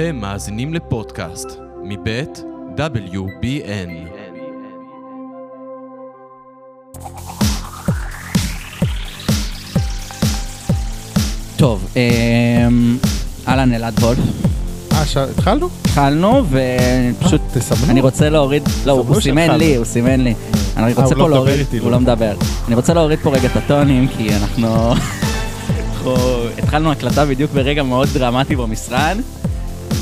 אתם מאזינים לפודקאסט מבית WBN. טוב, אמ, אהלן אלעד וולף. אה, ש- התחלנו? התחלנו, ופשוט, אה, תסמנו. אני רוצה להוריד, לא, הוא סימן. לי, הוא סימן לי. אני רוצה הוא לא פה מדבר להוריד, איתי, הוא לא. לא מדבר. אני רוצה להוריד פה רגע את הטונים, כי אנחנו... אנחנו התחלנו הקלטה בדיוק ברגע מאוד דרמטי במשרד,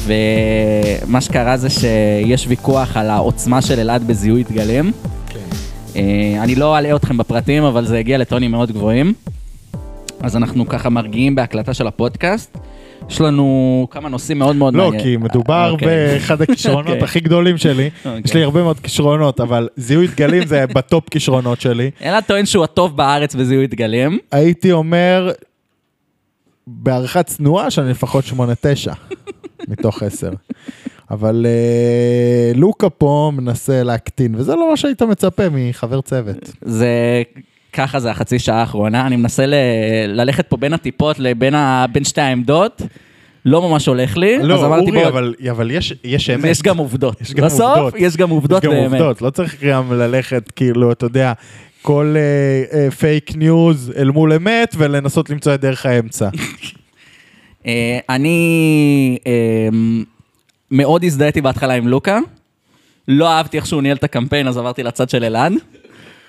ומה שקרה זה שיש ויכוח על העוצמה של אלעד בזיהוי דגלים. כן. אה, אני לא אלאה אתכם בפרטים, אבל זה הגיע לטונים מאוד גבוהים. אז אנחנו ככה מרגיעים בהקלטה של הפודקאסט. יש לנו כמה נושאים מאוד מאוד לא, מעניינים. כי מדובר אוקיי. באחד הכישרונות אוקיי. הכי גדולים שלי. אוקיי. יש לי הרבה מאוד כישרונות, אבל זיהוי דגלים זה בטופ כישרונות שלי. אלעד טוען שהוא הטוב בארץ בזיהוי דגלים. הייתי אומר, בהערכה צנועה, שאני לפחות 8-9 מתוך 10. אבל אה, לוקה פה מנסה להקטין, וזה לא מה שהיית מצפה מחבר צוות. זה... ככה זה החצי שעה האחרונה, אני מנסה ל... ללכת פה בין הטיפות לבין ה... בין שתי העמדות, לא ממש הולך לי, אז לא, אמרתי אורי, בוא, אבל, אבל יש, יש אמת. יש גם עובדות. יש גם בסוף עובדות. יש גם עובדות יש גם באמת. עובדות, לא צריך גם ללכת, כאילו, אתה יודע, כל fake news אל מול אמת ולנסות למצוא את דרך האמצע. אה, אני אה, מאוד הזדהיתי בהתחלה עם לוקה, לא אהבתי איך שהוא ניהל את הקמפיין, אז עברתי לצד של אלעד.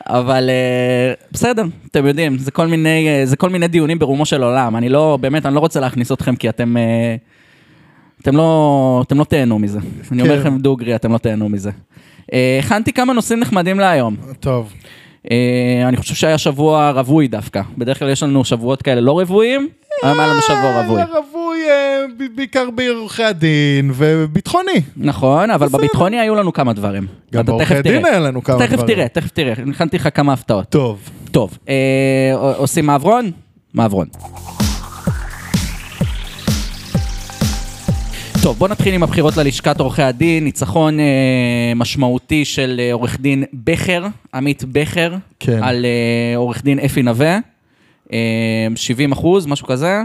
אבל אה, בסדר, אתם יודעים, זה כל מיני, זה כל מיני דיונים ברומו של עולם. אני לא, באמת, אני לא רוצה להכניס אתכם כי אתם, אתם לא, אתם לא תהנו מזה. אני אומר כן. לכם דוגרי, אתם לא תהנו מזה. הכנתי כמה נושאים נחמדים להיום. טוב, אני חושב שהיה שבוע רווי דווקא. בדרך כלל יש לנו שבועות כאלה לא רבועים, היום היה לנו שבוע רווי. רווי אה, בעיקר בעורכי הדין וביטחוני. נכון, אבל. בביטחוני היו לנו כמה דברים. גם תכף בעורכי דין תראה. היה לנו כמה תכף דברים. תראה, תכף תראה, הכנתי לך כמה הפתעות. טוב, טוב, אה, עושים מעברון? מעברון. טוב, בוא נתחיל עם הבחירות ללשכת עורכי הדין. ניצחון אה, משמעותי של אה, עורך דין בכר, עמית בכר, כן. על אה, עורך דין אפי נווה. אה, 70 אחוז, משהו כזה.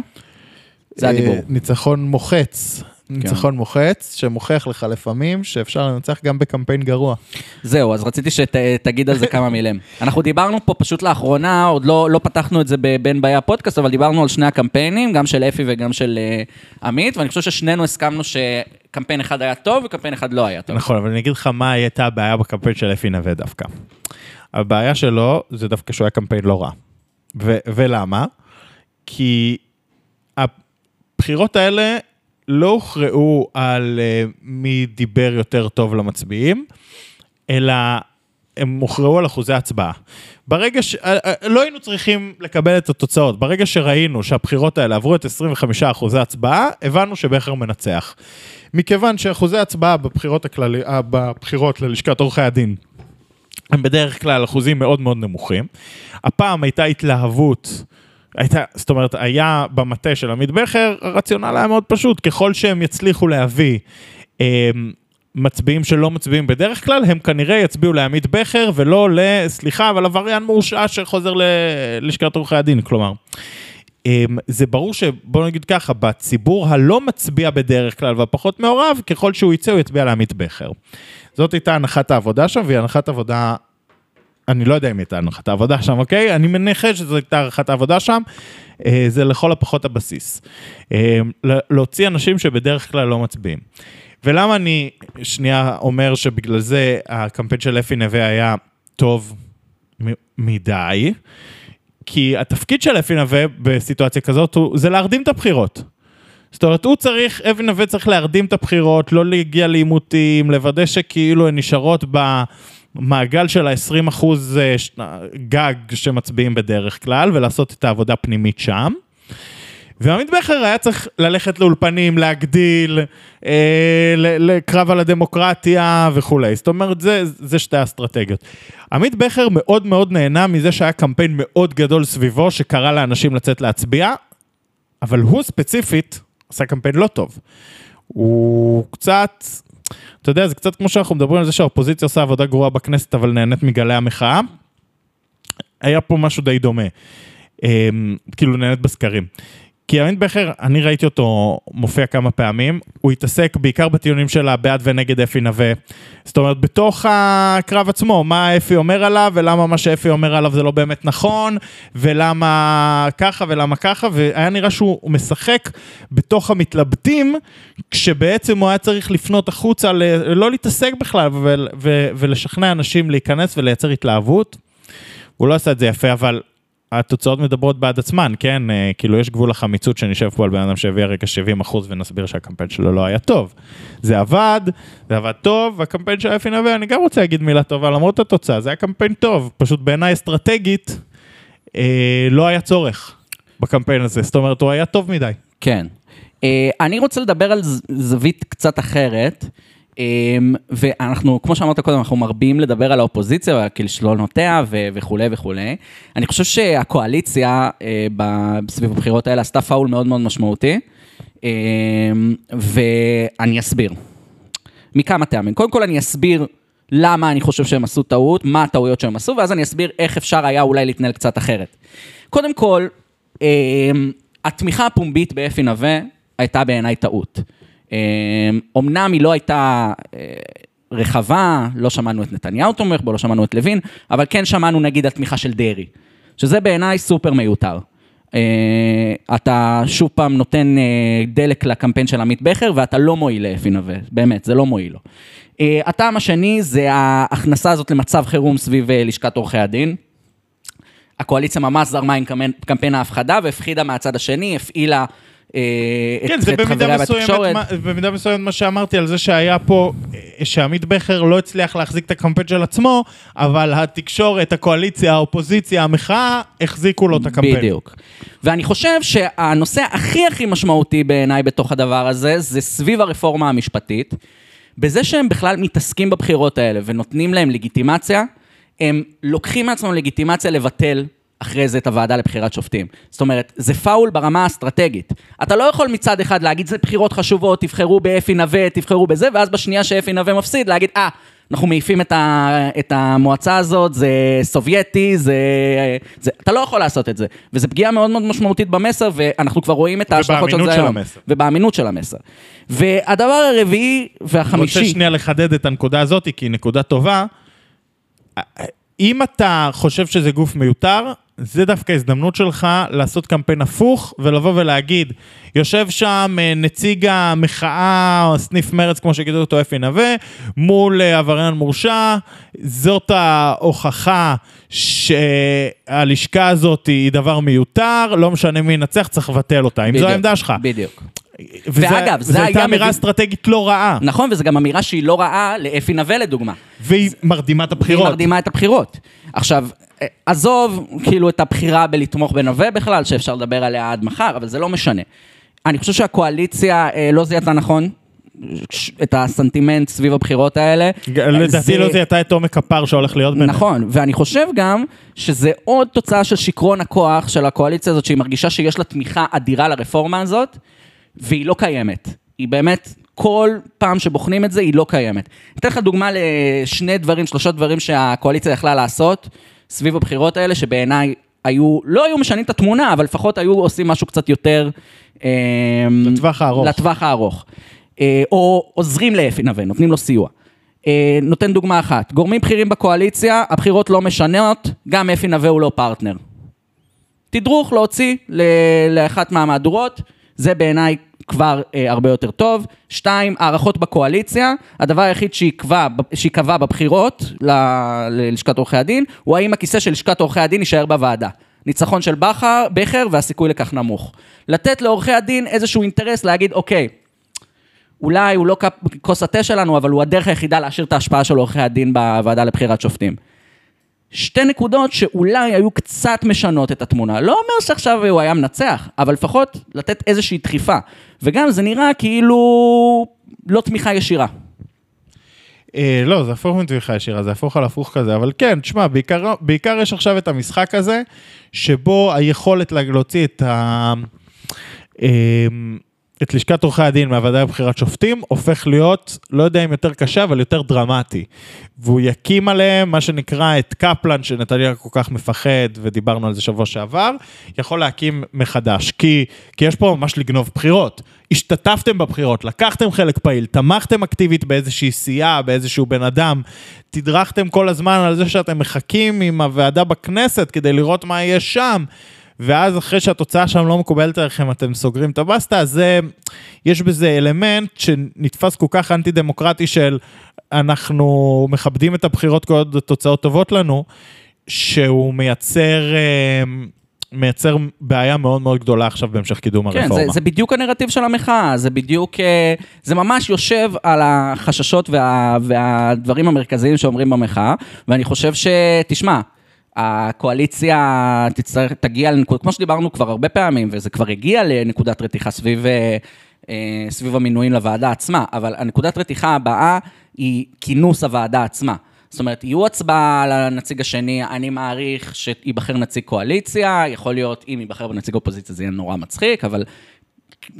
זה אה, הדיבור. ניצחון מוחץ. כן. ניצחון מוחץ, שמוכיח לך לפעמים שאפשר לנצח גם בקמפיין גרוע. זהו, אז רציתי שתגיד על זה כמה מילים. אנחנו דיברנו פה פשוט לאחרונה, עוד לא, לא פתחנו את זה בין באי הפודקאסט, אבל דיברנו על שני הקמפיינים, גם של אפי וגם של uh, עמית, ואני חושב ששנינו הסכמנו שקמפיין אחד היה טוב וקמפיין אחד לא היה טוב. נכון, אבל אני אגיד לך מה הייתה הבעיה בקמפיין של אפי נווה דווקא. הבעיה שלו זה דווקא שהוא היה קמפיין לא רע. ו- ולמה? כי הבחירות האלה לא הוכרעו על uh, מי דיבר יותר טוב למצביעים, אלא הם הוכרעו על אחוזי הצבעה. ברגע ש... אה, אה, לא היינו צריכים לקבל את התוצאות. ברגע שראינו שהבחירות האלה עברו את 25 אחוזי הצבעה, הבנו שבכר מנצח. מכיוון שאחוזי הצבעה בבחירות, הכללי, אה, בבחירות ללשכת עורכי הדין הם בדרך כלל אחוזים מאוד מאוד נמוכים. הפעם הייתה התלהבות, הייתה, זאת אומרת, היה במטה של עמית בכר, הרציונל היה מאוד פשוט, ככל שהם יצליחו להביא אה, מצביעים שלא מצביעים בדרך כלל, הם כנראה יצביעו לעמית בכר ולא ל... סליחה, אבל עבריין מורשע שחוזר ללשכת עורכי הדין, כלומר. אמ, זה ברור שבוא נגיד ככה, בציבור הלא מצביע בדרך כלל והפחות מעורב, ככל שהוא יצא הוא יצביע לעמית בכר. זאת הייתה הנחת העבודה שם, והיא הנחת עבודה, אני לא יודע אם הייתה הנחת העבודה שם, אוקיי? אני מניחה שזו הייתה הנחת העבודה שם, אה, זה לכל הפחות הבסיס. אה, להוציא אנשים שבדרך כלל לא מצביעים. ולמה אני שנייה אומר שבגלל זה הקמפיין של אפי נווה היה טוב מדי? כי התפקיד של אפי נווה בסיטואציה כזאת הוא, זה להרדים את הבחירות. זאת אומרת, הוא צריך, אפי נווה צריך להרדים את הבחירות, לא להגיע לעימותים, לוודא שכאילו הן נשארות במעגל של ה-20 אחוז אה, ש- גג שמצביעים בדרך כלל, ולעשות את העבודה הפנימית שם. ועמית בכר היה צריך ללכת לאולפנים, להגדיל, אה, לקרב על הדמוקרטיה וכולי. זאת אומרת, זה, זה שתי האסטרטגיות. עמית בכר מאוד מאוד נהנה מזה שהיה קמפיין מאוד גדול סביבו, שקרא לאנשים לצאת להצביע, אבל הוא ספציפית עשה קמפיין לא טוב. הוא קצת, אתה יודע, זה קצת כמו שאנחנו מדברים על זה שהאופוזיציה עושה עבודה גרועה בכנסת, אבל נהנית מגלי המחאה. היה פה משהו די דומה. אמ, כאילו נהנית בסקרים. כי עמית בכר, אני ראיתי אותו מופיע כמה פעמים, הוא התעסק בעיקר בטיעונים של הבעד ונגד אפי נווה. זאת אומרת, בתוך הקרב עצמו, מה אפי אומר עליו, ולמה מה שאפי אומר עליו זה לא באמת נכון, ולמה ככה ולמה ככה, והיה נראה שהוא משחק בתוך המתלבטים, כשבעצם הוא היה צריך לפנות החוצה, לא להתעסק בכלל, ו- ו- ולשכנע אנשים להיכנס ולייצר התלהבות. הוא לא עשה את זה יפה, אבל התוצאות מדברות בעד עצמן, כן? אה, כאילו, יש גבול לחמיצות שנשב פה על בן אדם שהביא רגע 70 אחוז ונסביר שהקמפיין שלו לא היה טוב. זה עבד, זה עבד טוב, והקמפיין של אפי נווה, אני גם רוצה להגיד מילה טובה, למרות התוצאה, זה היה קמפיין טוב, פשוט בעיניי אסטרטגית, אה, לא היה צורך בקמפיין הזה, זאת אומרת, הוא היה טוב מדי. כן. אה, אני רוצה לדבר על זווית קצת אחרת, ואנחנו, כמו שאמרת קודם, אנחנו מרבים לדבר על האופוזיציה ועל כישלונותיה וכולי וכולי. אני חושב שהקואליציה אה, סביב הבחירות האלה עשתה פאול מאוד מאוד משמעותי, אה, ואני אסביר. מכמה טעמים. קודם כל אני אסביר למה אני חושב שהם עשו טעות, מה הטעויות שהם עשו, ואז אני אסביר איך אפשר היה אולי להתנהל קצת אחרת. קודם כל, אה, התמיכה הפומבית באפי נווה הייתה בעיניי טעות. אה, אמנם היא לא הייתה אה, רחבה, לא שמענו את נתניהו תומך בו, לא שמענו את לוין, אבל כן שמענו נגיד על תמיכה של דרעי, שזה בעיניי סופר מיותר. Uh, אתה שוב פעם נותן uh, דלק לקמפיין של עמית בכר, ואתה לא מועיל לאפי נווה, באמת, זה לא מועיל לו. Uh, הטעם השני זה ההכנסה הזאת למצב חירום סביב לשכת עורכי הדין. הקואליציה ממש זרמה עם קמפיין ההפחדה והפחידה מהצד השני, הפעילה אה, את, כן, זה את במידה מסוימת. מה- במידה מסוימת מה שאמרתי על זה שהיה פה, אה, שעמית בכר לא הצליח להחזיק את הקמפיין של עצמו, אבל התקשורת, הקואליציה, האופוזיציה, המחאה, החזיקו לו את הקמפיין. בדיוק. ואני חושב שהנושא הכי הכי משמעותי בעיניי בתוך הדבר הזה, זה סביב הרפורמה המשפטית. בזה שהם בכלל מתעסקים בבחירות האלה ונותנים להם לגיטימציה, הם לוקחים מעצמם לגיטימציה לבטל אחרי זה את הוועדה לבחירת שופטים. זאת אומרת, זה פאול ברמה האסטרטגית. אתה לא יכול מצד אחד להגיד, זה בחירות חשובות, תבחרו באפי נווה, תבחרו בזה, ואז בשנייה שאפי נווה מפסיד, להגיד, אה, אנחנו מעיפים את, ה, את המועצה הזאת, זה סובייטי, זה, זה... אתה לא יכול לעשות את זה. וזו פגיעה מאוד מאוד משמעותית במסר, ואנחנו כבר רואים את ההשלכות של זה ובאמינות של היום. המסר. ובאמינות של המסר. והדבר הרביעי אני רוצה והחמישי... שנייה לחדד את הנקודה הזאת, כי היא נקודה טובה. אם אתה חושב שזה גוף מיותר, זה דווקא הזדמנות שלך לעשות קמפיין הפוך ולבוא ולהגיד, יושב שם אה, נציג המחאה, סניף מרץ, כמו שגידו אותו אפי נווה, מול אה, עבריין מורשע, זאת ההוכחה שהלשכה הזאת היא דבר מיותר, לא משנה מי ינצח, צריך לבטל אותה. אם זו העמדה שלך. בדיוק. וזה- ואגב, זה זו הייתה אמירה מביא- אסטרטגית לא רעה, נכון, וזו גם אמירה שהיא לא רעה לאפי נווה לדוגמה. והיא מרדימה את היא הבחירות. מרדימה את הבחירות. עכשיו, עזוב כאילו את הבחירה בלתמוך בנווה בכלל, שאפשר לדבר עליה עד מחר, אבל זה לא משנה. אני חושב שהקואליציה אה, לא זיהתה נכון את הסנטימנט סביב הבחירות האלה. לדעתי זה- לא זיהתה את עומק הפער שהולך להיות ביניהם. נכון, ואני חושב גם שזה עוד תוצאה של שיכרון הכוח של הקואליציה הזאת, שהיא מרגישה שיש לה תמיכה אדירה לרפורמה הזאת, והיא לא קיימת. היא באמת, כל פעם שבוחנים את זה, היא לא קיימת. אני אתן לך דוגמה לשני דברים, שלושה דברים שהקואליציה יכלה לעשות סביב הבחירות האלה, שבעיניי היו, לא היו משנים את התמונה, אבל לפחות היו עושים משהו קצת יותר... אה, לטווח הארוך. לטווח הארוך. אה, או עוזרים לאפי נווה, נותנים לו סיוע. אה, נותן דוגמה אחת, גורמים בכירים בקואליציה, הבחירות לא משנות, גם אפי נווה הוא לא פרטנר. תדרוך להוציא לאחת מהמהדורות, זה בעיניי כבר אה, הרבה יותר טוב. שתיים, הערכות בקואליציה, הדבר היחיד שיקבע, שיקבע בבחירות ל- ללשכת עורכי הדין, הוא האם הכיסא של לשכת עורכי הדין יישאר בוועדה. ניצחון של בכר, בכר והסיכוי לכך נמוך. לתת לעורכי הדין איזשהו אינטרס להגיד, אוקיי, אולי הוא לא כוס התה שלנו, אבל הוא הדרך היחידה להשאיר את ההשפעה של עורכי הדין בוועדה לבחירת שופטים. שתי נקודות שאולי היו קצת משנות את התמונה. לא אומר שעכשיו הוא היה מנצח, אבל לפחות לתת איזושהי דחיפה. וגם זה נראה כאילו לא תמיכה ישירה. אה, לא, זה הפוך מתמיכה ישירה, זה הפוך על הפוך כזה, אבל כן, תשמע, בעיקר, בעיקר יש עכשיו את המשחק הזה, שבו היכולת לה- להוציא את ה... אה, את לשכת עורכי הדין מהוועדה לבחירת שופטים, הופך להיות, לא יודע אם יותר קשה, אבל יותר דרמטי. והוא יקים עליהם מה שנקרא את קפלן, שנתניה כל כך מפחד, ודיברנו על זה שבוע שעבר, יכול להקים מחדש. כי, כי יש פה ממש לגנוב בחירות. השתתפתם בבחירות, לקחתם חלק פעיל, תמכתם אקטיבית באיזושהי סיעה, באיזשהו בן אדם, תדרכתם כל הזמן על זה שאתם מחכים עם הוועדה בכנסת כדי לראות מה יש שם. ואז אחרי שהתוצאה שם לא מקובלת עליכם, אתם סוגרים את הבסטה, אז זה, יש בזה אלמנט שנתפס כל כך אנטי דמוקרטי של אנחנו מכבדים את הבחירות כל עוד התוצאות טובות לנו, שהוא מייצר... אה, מייצר בעיה מאוד מאוד גדולה עכשיו בהמשך קידום כן, הרפורמה. זה, זה בדיוק הנרטיב של המחאה, זה בדיוק, אה, זה ממש יושב על החששות וה, והדברים המרכזיים שאומרים במחאה, ואני חושב שתשמע, הקואליציה תצטרך, תגיע לנקודה, כמו שדיברנו כבר הרבה פעמים, וזה כבר הגיע לנקודת רתיחה סביב, אה, אה, סביב המינויים לוועדה עצמה, אבל הנקודת רתיחה הבאה היא כינוס הוועדה עצמה. זאת אומרת, יהיו הצבעה על הנציג השני, אני מעריך שייבחר נציג קואליציה, יכול להיות, אם ייבחר בנציג אופוזיציה זה יהיה נורא מצחיק, אבל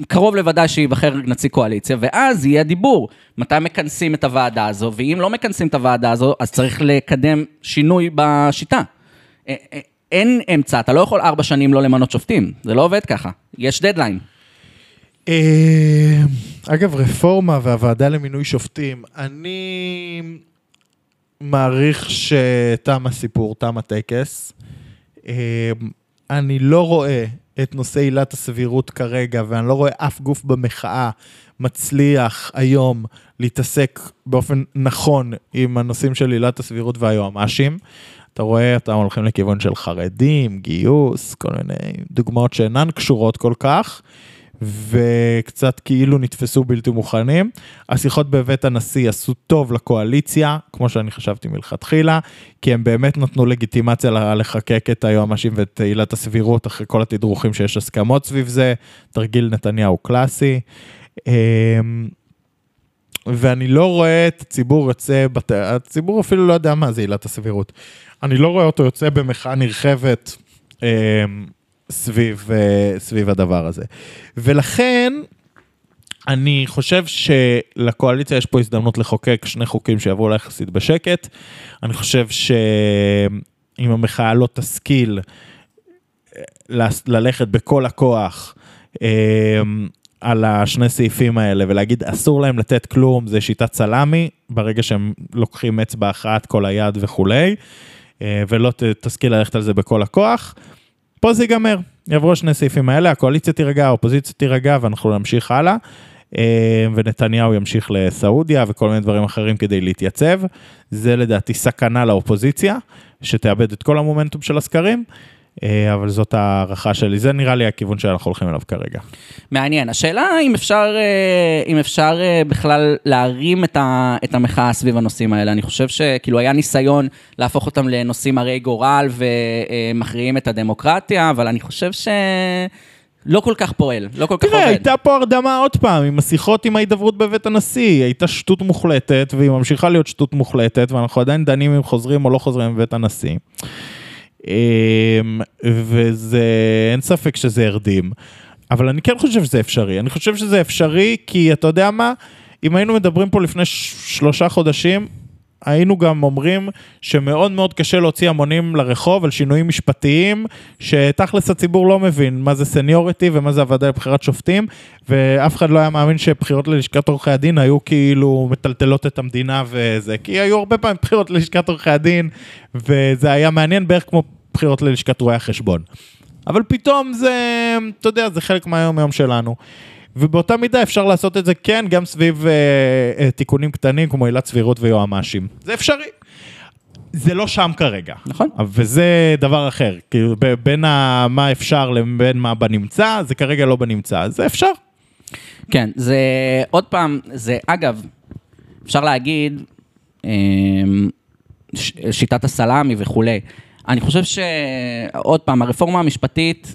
קרוב לוודאי שייבחר נציג קואליציה, ואז יהיה דיבור, מתי מכנסים את הוועדה הזו, ואם לא מכנסים את הוועדה הזו, אז צריך לקדם שינוי בשיטה. א- א- אין אמצע, אתה לא יכול ארבע שנים לא למנות שופטים, זה לא עובד ככה, יש דדליין. אה, אגב, רפורמה והוועדה למינוי שופטים, אני מעריך שתם הסיפור, תם הטקס. אה, אני לא רואה את נושא עילת הסבירות כרגע, ואני לא רואה אף גוף במחאה מצליח היום להתעסק באופן נכון עם הנושאים של עילת הסבירות והיועמ"שים. אתה רואה, אתם הולכים לכיוון של חרדים, גיוס, כל מיני דוגמאות שאינן קשורות כל כך. וקצת כאילו נתפסו בלתי מוכנים. השיחות בבית הנשיא עשו טוב לקואליציה, כמו שאני חשבתי מלכתחילה, כי הם באמת נתנו לגיטימציה לחקק את היועמ"שים ואת עילת הסבירות אחרי כל התדרוכים שיש הסכמות סביב זה, תרגיל נתניהו קלאסי. ואני לא רואה את הציבור יוצא, בת... הציבור אפילו לא יודע מה זה עילת הסבירות. אני לא רואה אותו יוצא במחאה נרחבת אמ, סביב, אה, סביב הדבר הזה. ולכן, אני חושב שלקואליציה יש פה הזדמנות לחוקק שני חוקים שיעברו לה יחסית בשקט. אני חושב שאם המחאה לא תשכיל אה, לס- ללכת בכל הכוח אה, על השני סעיפים האלה ולהגיד אסור להם לתת כלום, זה שיטת סלאמי, ברגע שהם לוקחים אצבע אחת כל היד וכולי, אה, ולא תשכיל ללכת על זה בכל הכוח. פה זה ייגמר, יעברו השני הסעיפים האלה, הקואליציה תירגע, האופוזיציה תירגע ואנחנו נמשיך הלאה. אה, ונתניהו ימשיך לסעודיה וכל מיני דברים אחרים כדי להתייצב. זה לדעתי סכנה לאופוזיציה, שתאבד את כל המומנטום של הסקרים, אבל זאת ההערכה שלי, זה נראה לי הכיוון שאנחנו הולכים אליו כרגע. מעניין. השאלה אם אפשר, אה, אם אפשר אה, בכלל להרים את, ה, את המחאה סביב הנושאים האלה. אני חושב שכאילו היה ניסיון להפוך אותם לנושאים הרי גורל ומכריעים את הדמוקרטיה, אבל אני חושב שלא כל כך פועל, לא כל כך תראה, עובד. הייתה פה הרדמה עוד פעם, עם השיחות עם ההידברות בבית הנשיא, הייתה שטות מוחלטת, והיא ממשיכה להיות שטות מוחלטת, ואנחנו עדיין דנים אם חוזרים או לא חוזרים בבית הנשיא. אמ, וזה, אין ספק שזה הרדים. אבל אני כן חושב שזה אפשרי. אני חושב שזה אפשרי כי אתה יודע מה, אם היינו מדברים פה לפני שלושה חודשים, היינו גם אומרים שמאוד מאוד קשה להוציא המונים לרחוב על שינויים משפטיים, שתכלס הציבור לא מבין מה זה סניוריטי ומה זה הוועדה לבחירת שופטים, ואף אחד לא היה מאמין שבחירות ללשכת עורכי הדין היו כאילו מטלטלות את המדינה וזה, כי היו הרבה פעמים בחירות ללשכת עורכי הדין, וזה היה מעניין בערך כמו בחירות ללשכת רואי החשבון. אבל פתאום זה, אתה יודע, זה חלק מהיום יום שלנו. ובאותה מידה אפשר לעשות את זה כן גם סביב אה, אה, תיקונים קטנים כמו עילת סבירות ויועמ"שים. זה אפשרי. זה לא שם כרגע. נכון. וזה דבר אחר. כאילו בין ה- מה אפשר לבין מה בנמצא, זה כרגע לא בנמצא. זה אפשר. כן, זה עוד פעם, זה אגב, אפשר להגיד, אמ, ש- שיטת הסלאמי וכולי. אני חושב שעוד פעם, הרפורמה המשפטית,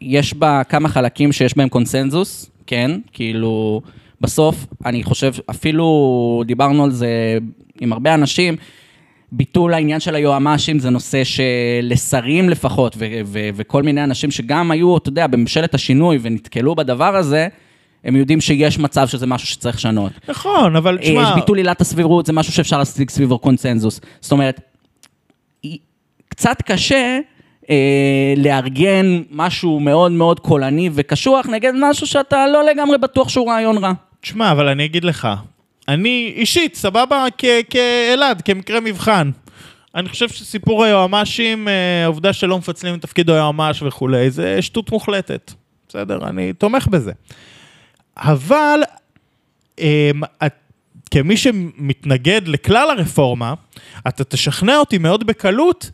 יש בה כמה חלקים שיש בהם קונסנזוס, כן? כאילו, בסוף, אני חושב, אפילו דיברנו על זה עם הרבה אנשים, ביטול העניין של היועמ"שים זה נושא שלשרים לפחות, ו- ו- וכל מיני אנשים שגם היו, אתה יודע, בממשלת השינוי ונתקלו בדבר הזה, הם יודעים שיש מצב שזה משהו שצריך לשנות. נכון, אבל אה, תשמע... יש ביטול עילת הסבירות, זה משהו שאפשר להשיג סביבו קונצנזוס. זאת אומרת, קצת קשה אה, לארגן משהו מאוד מאוד קולני וקשוח נגד משהו שאתה לא לגמרי בטוח שהוא רעיון רע. תשמע, אבל אני אגיד לך, אני אישית, סבבה, כאלעד, כמקרה מבחן. אני חושב שסיפור היועמ"שים, אה, העובדה שלא מפצלים את תפקיד היועמ"ש וכולי, זה שטות מוחלטת. בסדר, אני תומך בזה. אבל אמ, כמי שמתנגד לכלל הרפורמה, אתה תשכנע אותי מאוד בקלות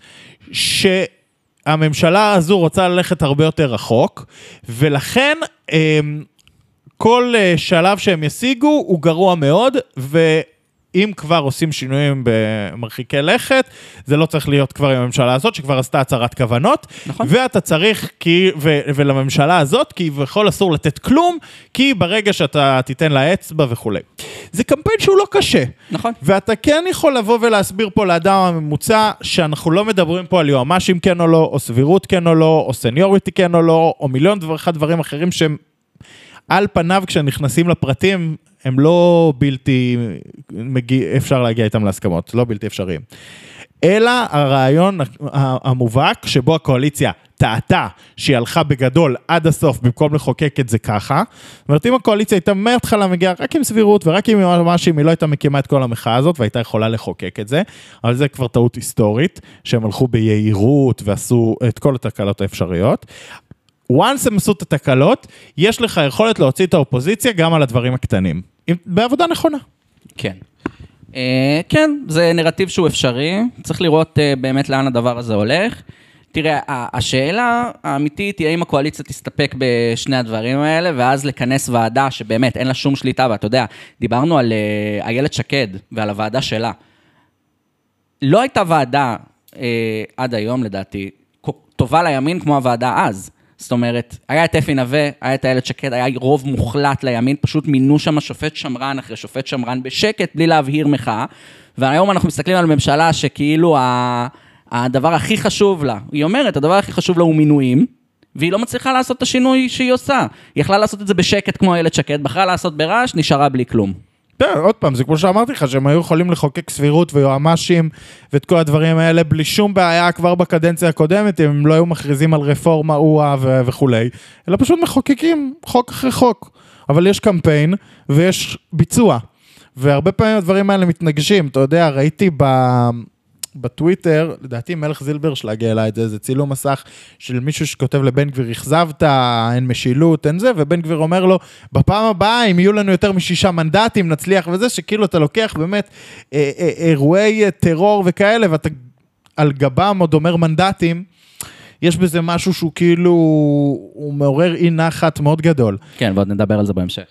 שהממשלה הזו רוצה ללכת הרבה יותר רחוק, ולכן אמ, כל אה, שלב שהם ישיגו הוא גרוע מאוד, ואם כבר עושים שינויים במרחיקי לכת, זה לא צריך להיות כבר עם הממשלה הזאת, שכבר עשתה הצהרת כוונות. נכון. ואתה צריך, כי, ו, ולממשלה הזאת, כביכול אסור לתת כלום, כי ברגע שאתה תיתן לה אצבע וכולי. זה קמפיין שהוא לא קשה. נכון. ואתה כן יכול לבוא ולהסביר פה לאדם הממוצע שאנחנו לא מדברים פה על יועמ"שים כן או לא, או סבירות כן או לא, או סניוריטי כן או לא, או מיליון דבר אחד דברים אחרים שהם על פניו כשנכנסים לפרטים הם לא בלתי, מגיע, אפשר להגיע איתם להסכמות, לא בלתי אפשריים. אלא הרעיון המובהק שבו הקואליציה טעתה שהיא הלכה בגדול עד הסוף במקום לחוקק את זה ככה. זאת אומרת, אם הקואליציה הייתה מההתחלה מגיעה רק עם סבירות ורק עם משהו, היא לא הייתה מקימה את כל המחאה הזאת והייתה יכולה לחוקק את זה, אבל זה כבר טעות היסטורית, שהם הלכו ביהירות ועשו את כל התקלות האפשריות. once הם עשו את התקלות, יש לך יכולת להוציא את האופוזיציה גם על הדברים הקטנים. בעבודה נכונה. כן. אה, כן, זה נרטיב שהוא אפשרי, צריך לראות אה, באמת לאן הדבר הזה הולך. תראה, השאלה האמיתית היא האם הקואליציה תסתפק בשני הדברים האלה, ואז לכנס ועדה שבאמת אין לה שום שליטה, ואתה יודע, דיברנו על אה, איילת שקד ועל הוועדה שלה. לא הייתה ועדה אה, עד היום, לדעתי, טובה לימין כמו הוועדה אז. זאת אומרת, היה את אפי נווה, היה את איילת שקד, היה רוב מוחלט לימין, פשוט מינו שם שופט שמרן אחרי שופט שמרן בשקט, בלי להבהיר מחאה. והיום אנחנו מסתכלים על ממשלה שכאילו ה... הדבר הכי חשוב לה, היא אומרת, הדבר הכי חשוב לה הוא מינויים, והיא לא מצליחה לעשות את השינוי שהיא עושה. היא יכלה לעשות את זה בשקט כמו איילת שקד, בחרה לעשות ברעש, נשארה בלי כלום. כן, עוד פעם, זה כמו שאמרתי לך, שהם היו יכולים לחוקק סבירות ויועמ"שים ואת כל הדברים האלה בלי שום בעיה כבר בקדנציה הקודמת, אם הם לא היו מכריזים על רפורמה אוה וכולי, אלא פשוט מחוקקים חוק אחרי חוק. אבל יש קמפיין ויש ביצוע, והרבה פעמים הדברים האלה מתנגשים. אתה יודע, ראיתי ב... בטוויטר, לדעתי מלך זילברשלג העלה את זה, זה צילום מסך של מישהו שכותב לבן גביר, אכזבת, אין משילות, אין זה, ובן גביר אומר לו, בפעם הבאה, אם יהיו לנו יותר משישה מנדטים, נצליח וזה, שכאילו אתה לוקח באמת אה, אה, אירועי אה, טרור וכאלה, ואתה על גבם עוד אומר מנדטים, יש בזה משהו שהוא כאילו, הוא מעורר אי נחת מאוד גדול. כן, ועוד נדבר על זה בהמשך.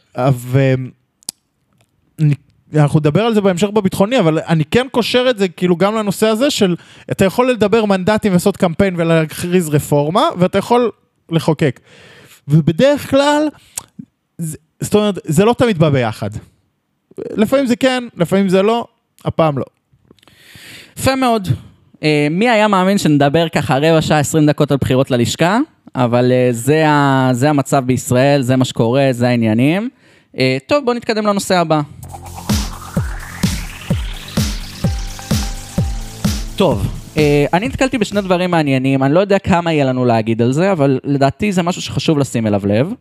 ואנחנו נדבר על זה בהמשך בביטחוני, אבל אני כן קושר את זה כאילו גם לנושא הזה של, אתה יכול לדבר מנדטים ולעשות קמפיין ולהכריז רפורמה, ואתה יכול לחוקק. ובדרך כלל, זה, זאת אומרת, זה לא תמיד בא ביחד. לפעמים זה כן, לפעמים זה לא, הפעם לא. יפה מאוד. אה, מי היה מאמין שנדבר ככה רבע שעה, 20 דקות על בחירות ללשכה, אבל אה, זה, ה, זה המצב בישראל, זה מה שקורה, זה העניינים. אה, טוב, בואו נתקדם לנושא הבא. טוב, אה, אני נתקלתי בשני דברים מעניינים, אני לא יודע כמה יהיה לנו להגיד על זה, אבל לדעתי זה משהו שחשוב לשים אליו לב.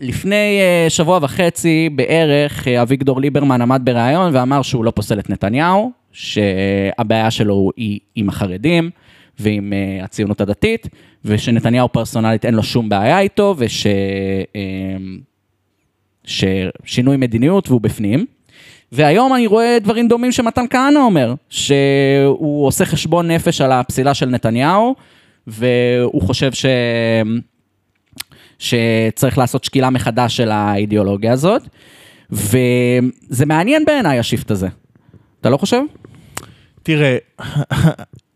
לפני uh, שבוע וחצי בערך, uh, אביגדור ליברמן עמד בריאיון ואמר שהוא לא פוסל את נתניהו, שהבעיה שלו היא עם החרדים ועם הציונות הדתית, ושנתניהו פרסונלית אין לו שום בעיה איתו, וש... ששינוי מדיניות והוא בפנים. והיום אני רואה דברים דומים שמתן כהנא אומר, שהוא עושה חשבון נפש על הפסילה של נתניהו, והוא חושב ש... שצריך לעשות שקילה מחדש של האידיאולוגיה הזאת, וזה מעניין בעיניי השיפט הזה. אתה לא חושב? תראה,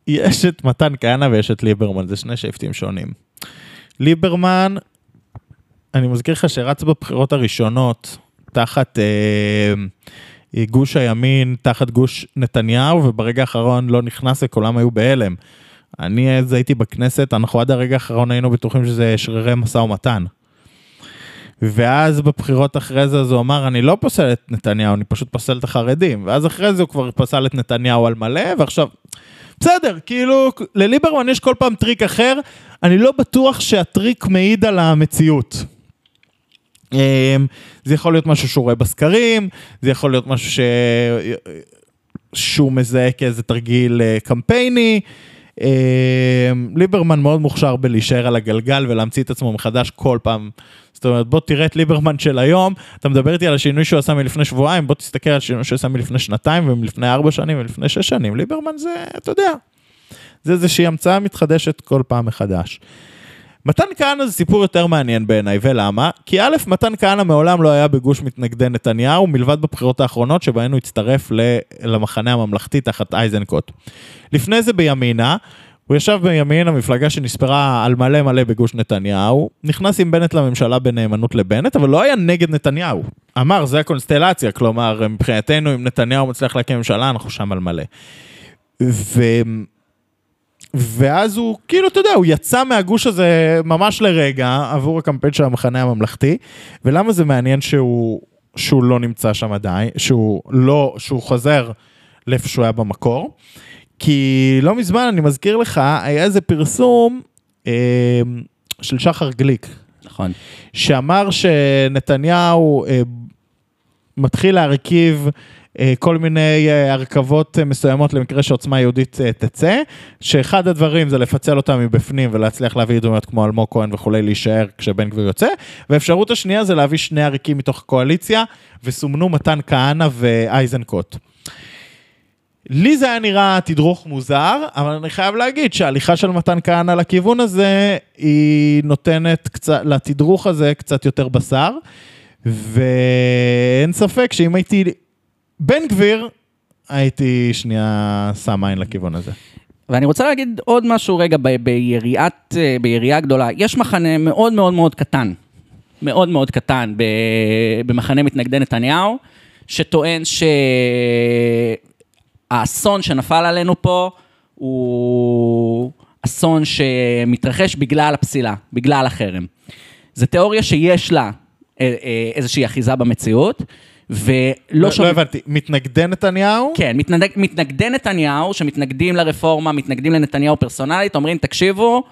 יש את מתן כהנא ויש את ליברמן, זה שני שפטים שונים. ליברמן, אני מזכיר לך שרץ בבחירות הראשונות תחת אה, גוש הימין, תחת גוש נתניהו, וברגע האחרון לא נכנס וכולם היו בהלם. אני אז הייתי בכנסת, אנחנו עד הרגע האחרון היינו בטוחים שזה שרירי משא ומתן. ואז בבחירות אחרי זה, אז הוא אמר, אני לא פוסל את נתניהו, אני פשוט פוסל את החרדים. ואז אחרי זה הוא כבר פסל את נתניהו על מלא, ועכשיו... בסדר, כאילו, לליברמן יש כל פעם טריק אחר, אני לא בטוח שהטריק מעיד על המציאות. אמ, זה יכול להיות משהו שהוא רואה בסקרים, זה יכול להיות משהו ש... שהוא מזהה כאיזה תרגיל אה, קמפייני. אמ, ליברמן מאוד מוכשר בלהישאר על הגלגל ולהמציא את עצמו מחדש כל פעם. זאת אומרת, בוא תראה את ליברמן של היום, אתה מדבר איתי על השינוי שהוא עשה מלפני שבועיים, בוא תסתכל על השינוי שהוא עשה מלפני שנתיים ומלפני ארבע שנים ולפני שש שנים. ליברמן זה, אתה יודע, זה איזושהי המצאה מתחדשת כל פעם מחדש. מתן כהנא זה סיפור יותר מעניין בעיניי, ולמה? כי א', מתן כהנא מעולם לא היה בגוש מתנגדי נתניהו, מלבד בבחירות האחרונות שבהן הוא הצטרף למחנה הממלכתי תחת אייזנקוט. לפני זה בימינה, הוא ישב בימין, המפלגה שנספרה על מלא מלא בגוש נתניהו, נכנס עם בנט לממשלה בנאמנות לבנט, אבל לא היה נגד נתניהו. אמר, זה הקונסטלציה, כלומר, מבחינתנו, אם נתניהו מצליח להקים ממשלה, אנחנו שם על מלא. ו... ואז הוא, כאילו, אתה יודע, הוא יצא מהגוש הזה ממש לרגע עבור הקמפיין של המחנה הממלכתי, ולמה זה מעניין שהוא, שהוא לא נמצא שם עדיין, שהוא לא, שהוא חוזר לאיפה שהוא היה במקור? כי לא מזמן, אני מזכיר לך, היה איזה פרסום אה, של שחר גליק. נכון. שאמר שנתניהו אה, מתחיל להרכיב כל מיני אה, הרכבות אה, מסוימות למקרה שעוצמה יהודית אה, תצא, שאחד הדברים זה לפצל אותם מבפנים ולהצליח להביא דמויות כמו אלמוג כהן וכולי להישאר כשבן גביר יוצא, והאפשרות השנייה זה להביא שני עריקים מתוך הקואליציה, וסומנו מתן כהנא ואייזנקוט. לי זה היה נראה תדרוך מוזר, אבל אני חייב להגיד שההליכה של מתן כהנא לכיוון הזה, היא נותנת קצת, לתדרוך הזה קצת יותר בשר, ואין ספק שאם הייתי בן גביר, הייתי שנייה שם עין לכיוון הזה. ואני רוצה להגיד עוד משהו רגע ב- ביריעת, אה, ביריעה גדולה. יש מחנה מאוד מאוד מאוד קטן, מאוד מאוד קטן, ב- במחנה מתנגדי נתניהו, שטוען שהאסון שנפל עלינו פה הוא אסון שמתרחש בגלל הפסילה, בגלל החרם. זו תיאוריה שיש לה אה, אה, איזושהי אחיזה במציאות. ולא לא, שומע- לא הבנתי, מתנגדי נתניהו? כן, מתנגד, מתנגדי נתניהו, שמתנגדים לרפורמה, מתנגדים לנתניהו פרסונלית, אומרים, תקשיבו,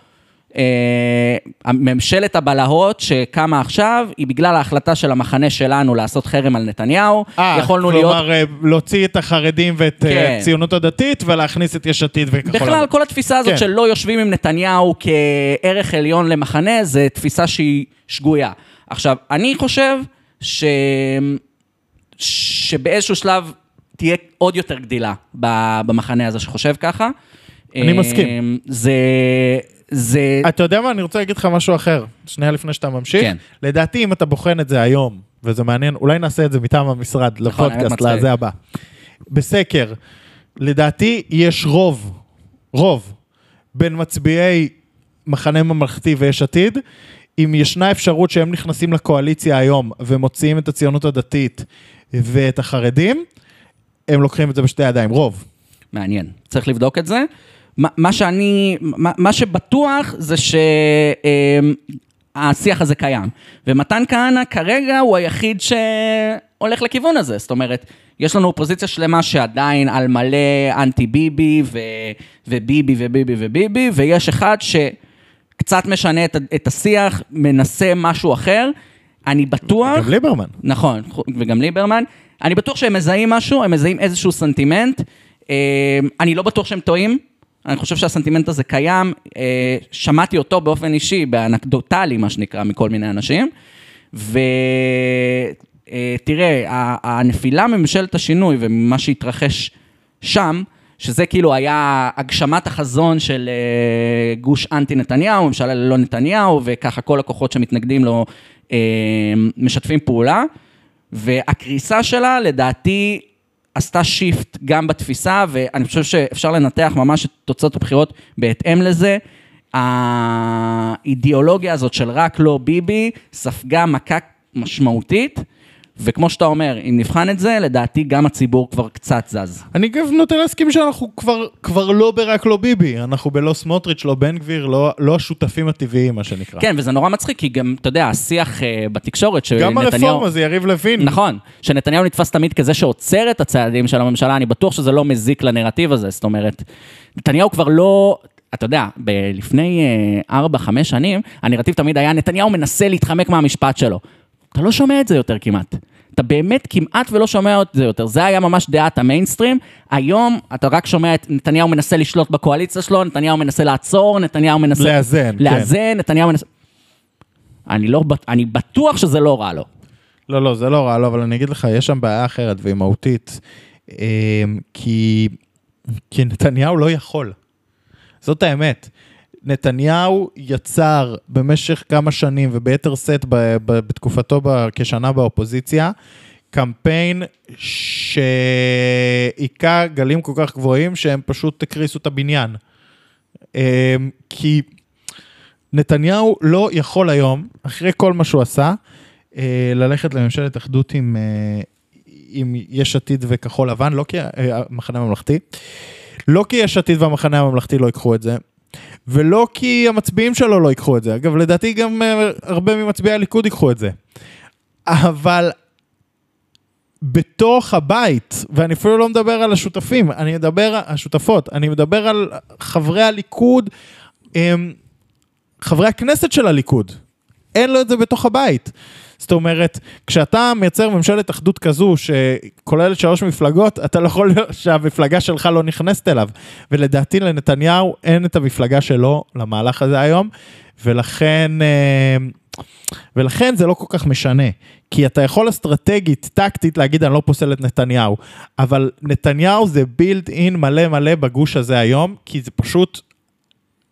אה, ממשלת הבלהות שקמה עכשיו, היא בגלל ההחלטה של המחנה שלנו לעשות חרם על נתניהו. אה, יכולנו להיות... כלומר, אה, להוציא את החרדים ואת אה, כן. הציונות הדתית ולהכניס את יש עתיד וכחול בכלל, לבן. כל התפיסה הזאת כן. של לא יושבים עם נתניהו כערך עליון למחנה, זה תפיסה שהיא שגויה. עכשיו, אני חושב ש... שבאיזשהו שלב תהיה עוד יותר גדילה במחנה הזה שחושב ככה. אני מסכים. זה... זה... אתה יודע מה, אני רוצה להגיד לך משהו אחר, שנייה לפני שאתה ממשיך. כן. לדעתי, אם אתה בוחן את זה היום, וזה מעניין, אולי נעשה את זה מטעם המשרד, נכון, לפודקאסט. לזה הבא. בסקר, לדעתי יש רוב, רוב, בין מצביעי מחנה ממלכתי ויש עתיד, אם ישנה אפשרות שהם נכנסים לקואליציה היום ומוציאים את הציונות הדתית ואת החרדים, הם לוקחים את זה בשתי ידיים, רוב. מעניין, צריך לבדוק את זה. מה, שאני, מה, שבטוח זה שהשיח הזה קיים. ומתן כהנא כרגע הוא היחיד שהולך לכיוון הזה. זאת אומרת, יש לנו אופוזיציה שלמה שעדיין על מלא אנטי ביבי וביבי וביבי וביבי, ויש אחד שקצת משנה את השיח, מנסה משהו אחר. אני בטוח... גם ליברמן. נכון, וגם ליברמן. אני בטוח שהם מזהים משהו, הם מזהים איזשהו סנטימנט. אה, אני לא בטוח שהם טועים. אני חושב שהסנטימנט הזה קיים. אה, שמעתי אותו באופן אישי, באנקדוטלי, מה שנקרא, מכל מיני אנשים. ותראה, הנפילה מממשלת השינוי וממה שהתרחש שם, שזה כאילו היה הגשמת החזון של אה, גוש אנטי נתניהו, ממשלה ללא נתניהו, וככה כל הכוחות שמתנגדים לו אה, משתפים פעולה. והקריסה שלה, לדעתי, עשתה שיפט גם בתפיסה, ואני חושב שאפשר לנתח ממש את תוצאות הבחירות בהתאם לזה. האידיאולוגיה הזאת של רק לא ביבי ספגה מכה משמעותית, וכמו שאתה אומר, אם נבחן את זה, לדעתי גם הציבור כבר קצת זז. אני גם נוטה להסכים שאנחנו כבר, כבר לא ברק לא ביבי, אנחנו בלא סמוטריץ', לא בן גביר, לא, לא השותפים הטבעיים, מה שנקרא. כן, וזה נורא מצחיק, כי גם, אתה יודע, השיח אה, בתקשורת, שנתניהו... גם הרפורמה זה יריב לוין. נכון, שנתניהו נתפס תמיד כזה שעוצר את הצעדים של הממשלה, אני בטוח שזה לא מזיק לנרטיב הזה, זאת אומרת, נתניהו כבר לא... אתה יודע, ב- לפני אה, 4-5 שנים, הנרטיב תמיד היה, נתניהו מנסה להתחמק מהמשפט שלו. אתה לא שומע את זה יותר כמעט. אתה באמת כמעט ולא שומע את זה יותר. זה היה ממש דעת המיינסטרים. היום אתה רק שומע את נתניהו מנסה לשלוט בקואליציה שלו, נתניהו מנסה לעצור, נתניהו מנסה... לאזן, כן. לאזן, נתניהו מנסה... אני, לא, אני בטוח שזה לא רע לו. לא, לא, זה לא רע, לא, אבל אני אגיד לך, יש שם בעיה אחרת והיא מהותית. אה, כי, כי נתניהו לא יכול. זאת האמת. נתניהו יצר במשך כמה שנים, וביתר שאת בתקופתו כשנה באופוזיציה, קמפיין שהיכה גלים כל כך גבוהים שהם פשוט הקריסו את הבניין. אה, כי נתניהו לא יכול היום, אחרי כל מה שהוא עשה, אה, ללכת לממשלת אחדות עם, אה, עם יש עתיד וכחול לבן, לא כי אה, המחנה הממלכתי, לא כי יש עתיד והמחנה הממלכתי לא ייקחו את זה, ולא כי המצביעים שלו לא ייקחו את זה. אגב, לדעתי גם אה, הרבה ממצביעי הליכוד ייקחו את זה. אבל בתוך הבית, ואני אפילו לא מדבר על השותפים, אני מדבר, השותפות, אני מדבר על חברי הליכוד, הם, חברי הכנסת של הליכוד. אין לו את זה בתוך הבית. זאת אומרת, כשאתה מייצר ממשלת אחדות כזו שכוללת שלוש מפלגות, אתה לא יכול שהמפלגה שלך לא נכנסת אליו. ולדעתי לנתניהו אין את המפלגה שלו למהלך הזה היום, ולכן, אה, ולכן זה לא כל כך משנה. כי אתה יכול אסטרטגית, טקטית, להגיד אני לא פוסל את נתניהו, אבל נתניהו זה בילד אין מלא מלא בגוש הזה היום, כי זה פשוט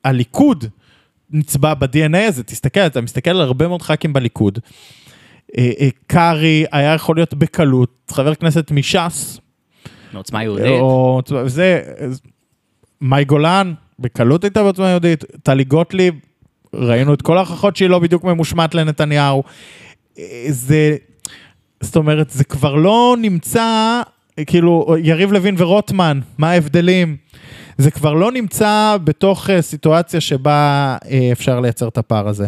הליכוד. נצבע ב-DNA הזה, תסתכל, אתה מסתכל על הרבה מאוד ח"כים בליכוד. אה, אה, קרעי היה יכול להיות בקלות, חבר כנסת מש"ס, מעוצמה יהודית. או זה, מאי גולן, בקלות הייתה בעוצמה יהודית, טלי גוטליב, ראינו את כל ההוכחות שהיא לא בדיוק ממושמעת לנתניהו. אה, זה, זאת אומרת, זה כבר לא נמצא, כאילו, יריב לוין ורוטמן, מה ההבדלים? זה כבר לא נמצא בתוך אה, סיטואציה שבה אה, אפשר לייצר את הפער הזה.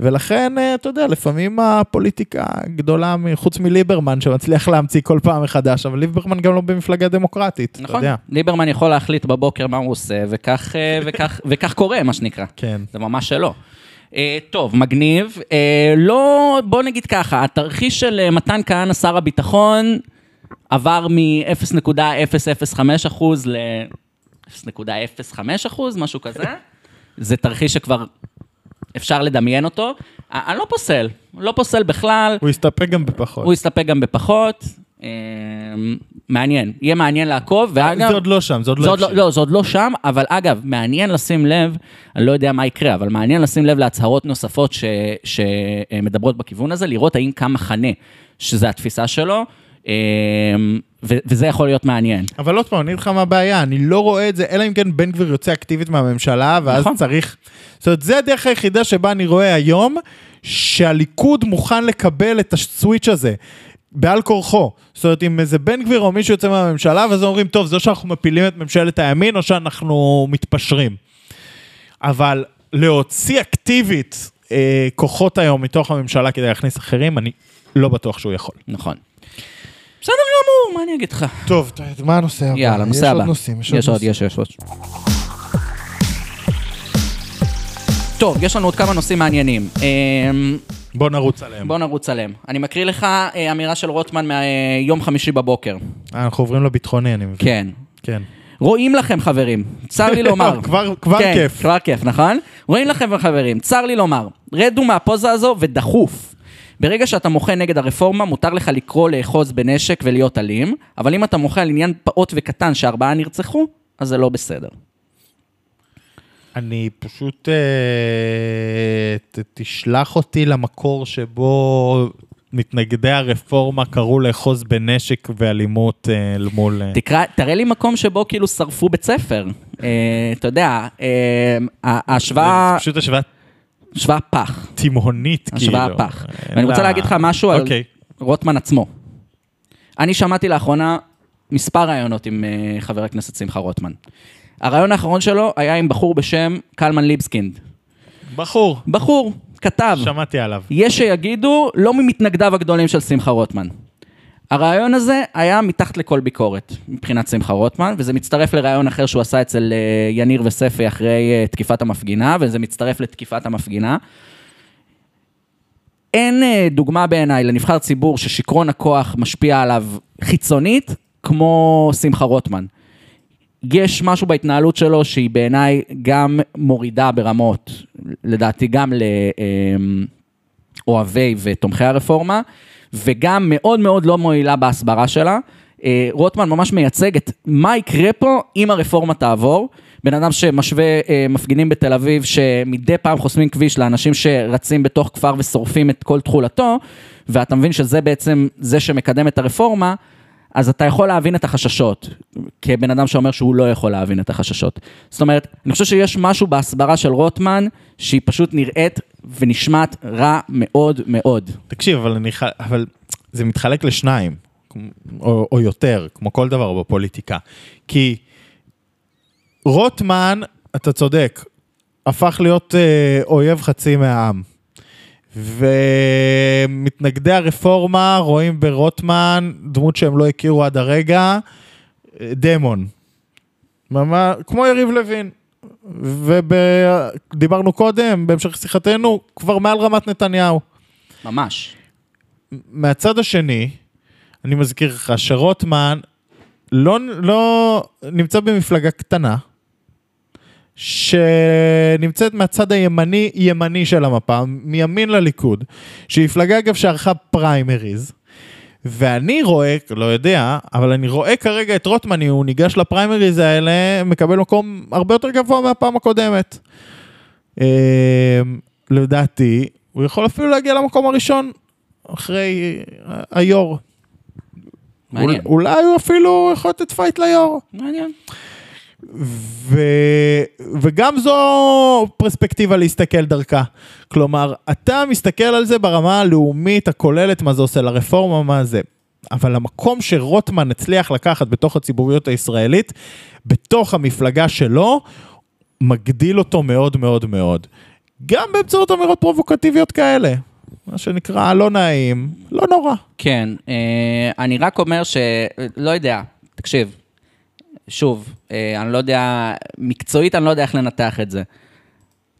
ולכן, אה, אתה יודע, לפעמים הפוליטיקה גדולה חוץ מליברמן, שמצליח להמציא כל פעם מחדש, אבל ליברמן גם לא במפלגה דמוקרטית, אתה נכון, יודע. ליברמן יכול להחליט בבוקר מה הוא עושה, וכך, וכך, וכך קורה, מה שנקרא. כן. זה ממש שלא. אה, טוב, מגניב. לא, בוא נגיד ככה, התרחיש של מתן כהנא, שר הביטחון, עבר מ-0.005% ל-0.05%, משהו כזה. זה תרחיש שכבר אפשר לדמיין אותו. אה, אני לא פוסל, לא פוסל בכלל. הוא הסתפק גם בפחות. הוא יסתפק גם בפחות. אה, מעניין, יהיה מעניין לעקוב, ואגב... זה עוד לא שם, זה עוד זה לא עוד לא, הבשיל. לא, זה עוד לא שם, אבל אגב, מעניין לשים לב, אני לא יודע מה יקרה, אבל מעניין לשים לב להצהרות נוספות ש, שמדברות בכיוון הזה, לראות האם קם מחנה, שזה התפיסה שלו, אה, ו, וזה יכול להיות מעניין. אבל עוד פעם, אני אגיד לך מה הבעיה, אני לא רואה את זה, אלא אם כן בן גביר יוצא אקטיבית מהממשלה, ואז נכון. צריך... זאת אומרת, זה הדרך היחידה שבה אני רואה היום, שהליכוד מוכן לקבל את הסוויץ' הזה. בעל כורחו. זאת אומרת, אם איזה בן גביר או מישהו יוצא מהממשלה, ואז אומרים, טוב, זה או שאנחנו מפילים את ממשלת הימין, או שאנחנו מתפשרים. אבל להוציא אקטיבית אה, כוחות היום מתוך הממשלה כדי להכניס אחרים, אני לא בטוח שהוא יכול. נכון. מה אני אגיד לך? טוב, מה הנושא הבא? יאללה, נושא הבא. יש עוד נושאים, יש עוד. יש, יש עוד. טוב, יש לנו עוד כמה נושאים מעניינים. אמ, בוא נרוץ עליהם. בוא נרוץ עליהם. אני מקריא לך אה, אמירה של רוטמן מיום חמישי בבוקר. אה, אנחנו עוברים לביטחוני, אני מבין. כן. כן. רואים לכם חברים, צר לי לומר. כבר- כבר כן, כיף. כבר כיף, נכון? רואים לכם חברים, צר לי לומר, רדו מהפוזה הזו ודחוף. ברגע שאתה מוחה נגד הרפורמה, מותר לך לקרוא לאחוז בנשק ולהיות אלים, אבל אם אתה מוחה על עניין פעוט וקטן שארבעה נרצחו, אז זה לא בסדר. אני פשוט... אה, תשלח אותי למקור שבו מתנגדי הרפורמה קראו לאחוז בנשק ואלימות אה, אל מול... אה, תקרא, תראה לי מקום שבו כאילו שרפו בית ספר. אתה יודע, אה, ההשוואה, זה פשוט השוואה השוואה פח. תימהונית, כאילו. השוואה פח. ואני רוצה לה- להגיד לך משהו על- אוקיי. רוטמן עצמו. אני שמעתי לאחרונה מספר ראיונות עם אה, חבר הכנסת שמחה רוטמן. הרעיון האחרון שלו היה עם בחור בשם קלמן ליבסקינד. בחור, בחור, כתב. שמעתי עליו. יש שיגידו, לא ממתנגדיו הגדולים של שמחה רוטמן. הרעיון הזה היה מתחת לכל ביקורת מבחינת שמחה רוטמן, וזה מצטרף לרעיון אחר שהוא עשה אצל אה, יניר וספי אחרי אה, תקיפת המפגינה, וזה מצטרף לתקיפת המפגינה. אין אה, דוגמה בעיניי לנבחר ציבור ששיכרון הכוח משפיע עליו חיצונית, כמו שמחה רוטמן. יש משהו בהתנהלות שלו שהיא בעיניי גם מורידה ברמות, לדעתי גם לאוהבי ותומכי הרפורמה, וגם מאוד מאוד לא מועילה בהסברה שלה. אה, רוטמן ממש מייצג את מה יקרה פה אם הרפורמה תעבור. בן אדם שמשווה אה, מפגינים בתל אביב שמדי פעם חוסמים כביש לאנשים שרצים בתוך כפר ושורפים את כל תכולתו, ואתה מבין שזה בעצם זה שמקדם את הרפורמה, אז אתה יכול להבין את החששות, כבן אדם שאומר שהוא לא יכול להבין את החששות. זאת אומרת, אני חושב שיש משהו בהסברה של רוטמן, שהיא פשוט נראית ונשמעת רע מאוד מאוד. תקשיב, אבל, אני, אבל זה מתחלק לשניים, או, או יותר, כמו כל דבר בפוליטיקה. כי רוטמן, אתה צודק, הפך להיות אה, אויב חצי מהעם. ומתנגדי הרפורמה רואים ברוטמן דמות שהם לא הכירו עד הרגע, אה, דמון. ממש, כמו יריב לוין. ודיברנו קודם, בהמשך שיחתנו, כבר מעל רמת נתניהו. ממש. מהצד השני, אני מזכיר לך שרוטמן לא, לא נמצא במפלגה קטנה, שנמצאת מהצד הימני, ימני של המפה, מימין לליכוד, שהיא מפלגה אגב שערכה פריימריז, ואני רואה, לא יודע, אבל אני רואה כרגע את רוטמן, הוא ניגש לפריימריז האלה, מקבל מקום הרבה יותר גבוה מהפעם הקודמת. אה, לדעתי, הוא יכול אפילו להגיע למקום הראשון אחרי אה, היו"ר. מעניין. אולי הוא אפילו יכול לתת fight ליו"ר. מעניין. ו... וגם זו פרספקטיבה להסתכל דרכה. כלומר, אתה מסתכל על זה ברמה הלאומית הכוללת, מה זה עושה לרפורמה, מה זה. אבל המקום שרוטמן הצליח לקחת בתוך הציבוריות הישראלית, בתוך המפלגה שלו, מגדיל אותו מאוד מאוד מאוד. גם באמצעות אמירות פרובוקטיביות כאלה. מה שנקרא לא נעים, לא נורא. כן, אה, אני רק אומר ש... לא יודע, תקשיב, שוב, אה, אני לא יודע, מקצועית אני לא יודע איך לנתח את זה.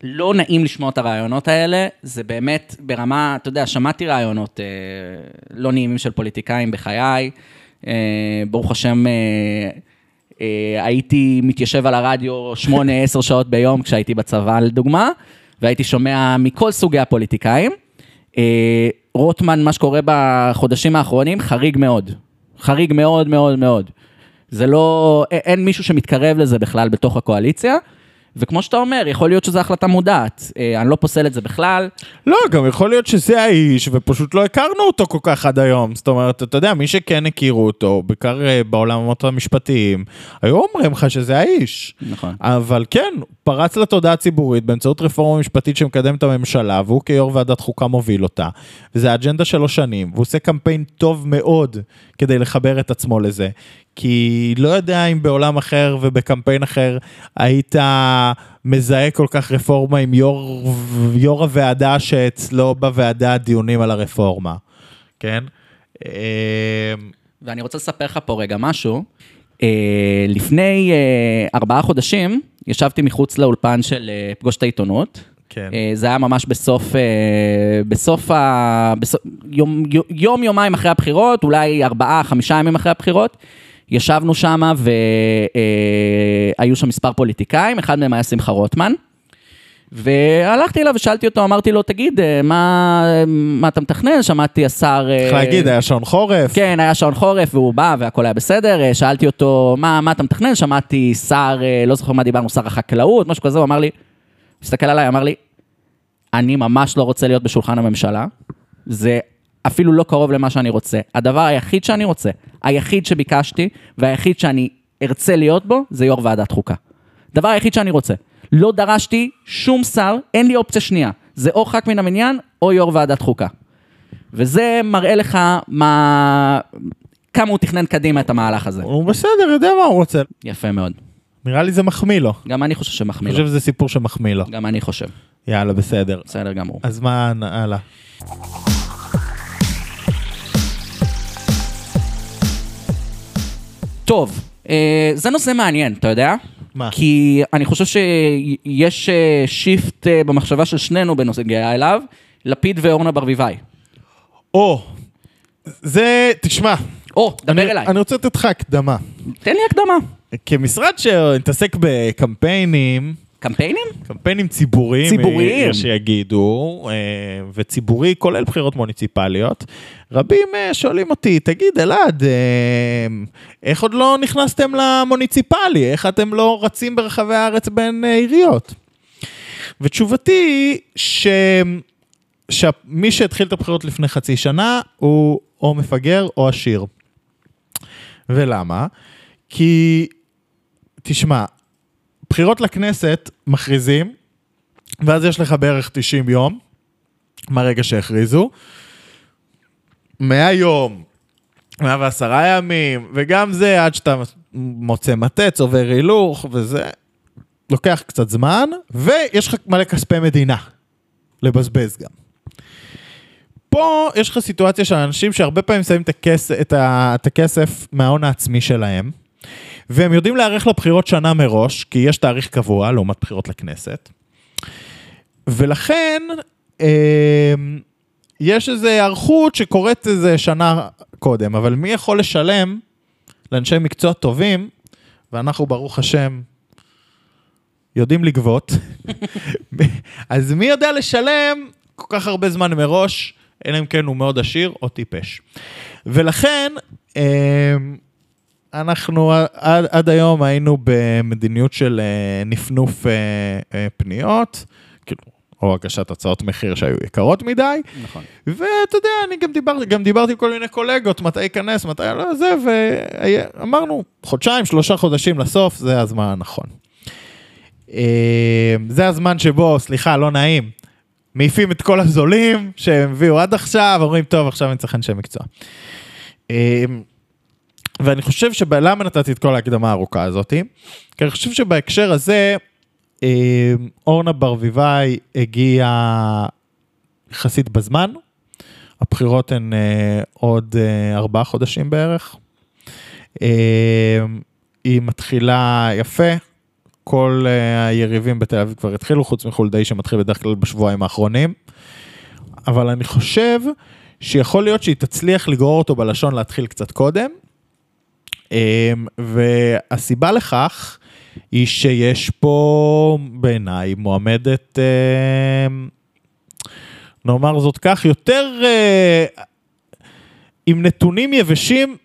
לא נעים לשמוע את הרעיונות האלה, זה באמת ברמה, אתה יודע, שמעתי רעיונות אה, לא נעימים של פוליטיקאים בחיי, אה, ברוך השם, הייתי מתיישב על הרדיו 8-10 שעות ביום כשהייתי בצבא, לדוגמה, והייתי שומע מכל סוגי הפוליטיקאים. רוטמן, מה שקורה בחודשים האחרונים, חריג מאוד. חריג מאוד מאוד מאוד. זה לא, אין מישהו שמתקרב לזה בכלל בתוך הקואליציה, וכמו שאתה אומר, יכול להיות שזו החלטה מודעת. אה, אני לא פוסל את זה בכלל. לא, גם יכול להיות שזה האיש, ופשוט לא הכרנו אותו כל כך עד היום. זאת אומרת, אתה יודע, מי שכן הכירו אותו, בעיקר בעולמות המשפטיים, היו אומרים לך שזה האיש. נכון. אבל כן, הוא פרץ לתודעה הציבורית באמצעות רפורמה משפטית שמקדמת הממשלה, והוא כיו"ר ועדת חוקה מוביל אותה. וזה האג'נדה שלו שנים, והוא עושה קמפיין טוב מאוד כדי לחבר את עצמו לזה. כי לא יודע אם בעולם אחר ובקמפיין אחר היית מזהה כל כך רפורמה עם יו"ר, יו"ר הוועדה שאצלו בוועדה הדיונים על הרפורמה, כן? אה, ואני רוצה לספר לך פה רגע משהו. אה, לפני אה, ארבעה חודשים, ישבתי מחוץ לאולפן של אה, פגוש את העיתונות. כן. זה היה ממש בסוף, בסוף ה... בסוף, יום, יום, יומיים אחרי הבחירות, אולי ארבעה, חמישה ימים אחרי הבחירות. ישבנו שם והיו שם מספר פוליטיקאים, אחד מהם היה שמחה רוטמן. והלכתי אליו ושאלתי אותו, אמרתי לו, תגיד, אה, מה, מה אתה מתכנן? שמעתי השר... אה, צריך להגיד, היה שעון חורף. כן, היה שעון חורף והוא בא והכל היה בסדר. אה, שאלתי אותו, מה, מה אתה מתכנן? שמעתי שר, אה, לא זוכר מה דיברנו, שר החקלאות, משהו כזה, הוא אמר לי, הסתכל עליי, אמר לי, אני ממש לא רוצה להיות בשולחן הממשלה. זה אפילו לא קרוב למה שאני רוצה. הדבר היחיד שאני רוצה, היחיד שביקשתי והיחיד שאני ארצה להיות בו, זה יו"ר ועדת חוקה. דבר היחיד שאני רוצה. לא דרשתי שום שר, אין לי אופציה שנייה. זה או ח"כ מן המניין או יו"ר ועדת חוקה. וזה מראה לך מה... כמה הוא תכנן קדימה את המהלך הזה. הוא בסדר, יודע מה הוא רוצה. יפה מאוד. נראה לי זה מחמיא לו. גם אני חושב אני שמחמיא חושב לו. שזה סיפור שמחמיא לו. גם אני חושב. יאללה, בסדר. בסדר גמור. אז מה, הלאה. טוב, אה, זה נושא מעניין, אתה יודע? מה? כי אני חושב שיש אה, שיפט אה, במחשבה של שנינו בנושא גאה אליו, לפיד ואורנה ברביבאי. או, זה, תשמע. או, דבר אני- אליי. אני רוצה לתת לך הקדמה. תן לי הקדמה. כמשרד שמתעסק בקמפיינים, קמפיינים? קמפיינים ציבוריים, ציבוריים. שיגידו, אה, וציבורי כולל בחירות מוניציפליות, רבים אה, שואלים אותי, תגיד אלעד, אה, איך עוד לא נכנסתם למוניציפלי? איך אתם לא רצים ברחבי הארץ בין עיריות? ותשובתי היא ש... שמי שהתחיל את הבחירות לפני חצי שנה הוא או מפגר או עשיר. ולמה? כי, תשמע, בחירות לכנסת מכריזים, ואז יש לך בערך 90 יום מהרגע שהכריזו. 100 יום, 110 ימים, וגם זה עד שאתה מוצא מטץ, עובר הילוך, וזה לוקח קצת זמן, ויש לך מלא כספי מדינה לבזבז גם. פה יש לך סיטואציה של אנשים שהרבה פעמים שמים את הכסף, את את הכסף מההון העצמי שלהם, והם יודעים להיערך לבחירות שנה מראש, כי יש תאריך קבוע לעומת בחירות לכנסת. ולכן אה, יש איזו היערכות שקורית איזה שנה קודם, אבל מי יכול לשלם לאנשי מקצוע טובים, ואנחנו ברוך השם יודעים לגבות, אז מי יודע לשלם כל כך הרבה זמן מראש, אלא אם כן הוא מאוד עשיר או טיפש. ולכן, אה, אנחנו עד, עד היום היינו במדיניות של אה, נפנוף אה, אה, פניות, כאילו, או הגשת הצעות מחיר שהיו יקרות מדי, נכון. ואתה יודע, אני גם דיברתי, גם דיברתי עם כל מיני קולגות, מתי ייכנס, מתי לא זה, ואמרנו, חודשיים, שלושה חודשים לסוף, זה הזמן הנכון. אה, זה הזמן שבו, סליחה, לא נעים, מעיפים את כל הזולים שהם הביאו עד עכשיו, אומרים, טוב, עכשיו אני צריך אנשי מקצוע. ואני חושב שלמה נתתי את כל ההקדמה הארוכה הזאת? כי אני חושב שבהקשר הזה, אה, אורנה ברביבאי הגיעה יחסית בזמן. הבחירות הן אה, עוד אה, ארבעה חודשים בערך. אה, היא מתחילה יפה, כל אה, היריבים בתל אביב כבר התחילו, חוץ מחולדאי שמתחיל בדרך כלל בשבועיים האחרונים. אבל אני חושב שיכול להיות שהיא תצליח לגרור אותו בלשון להתחיל קצת קודם. אה, והסיבה לכך היא שיש פה בעיניי מועמדת, אה, נאמר זאת כך, יותר אה, עם נתונים יבשים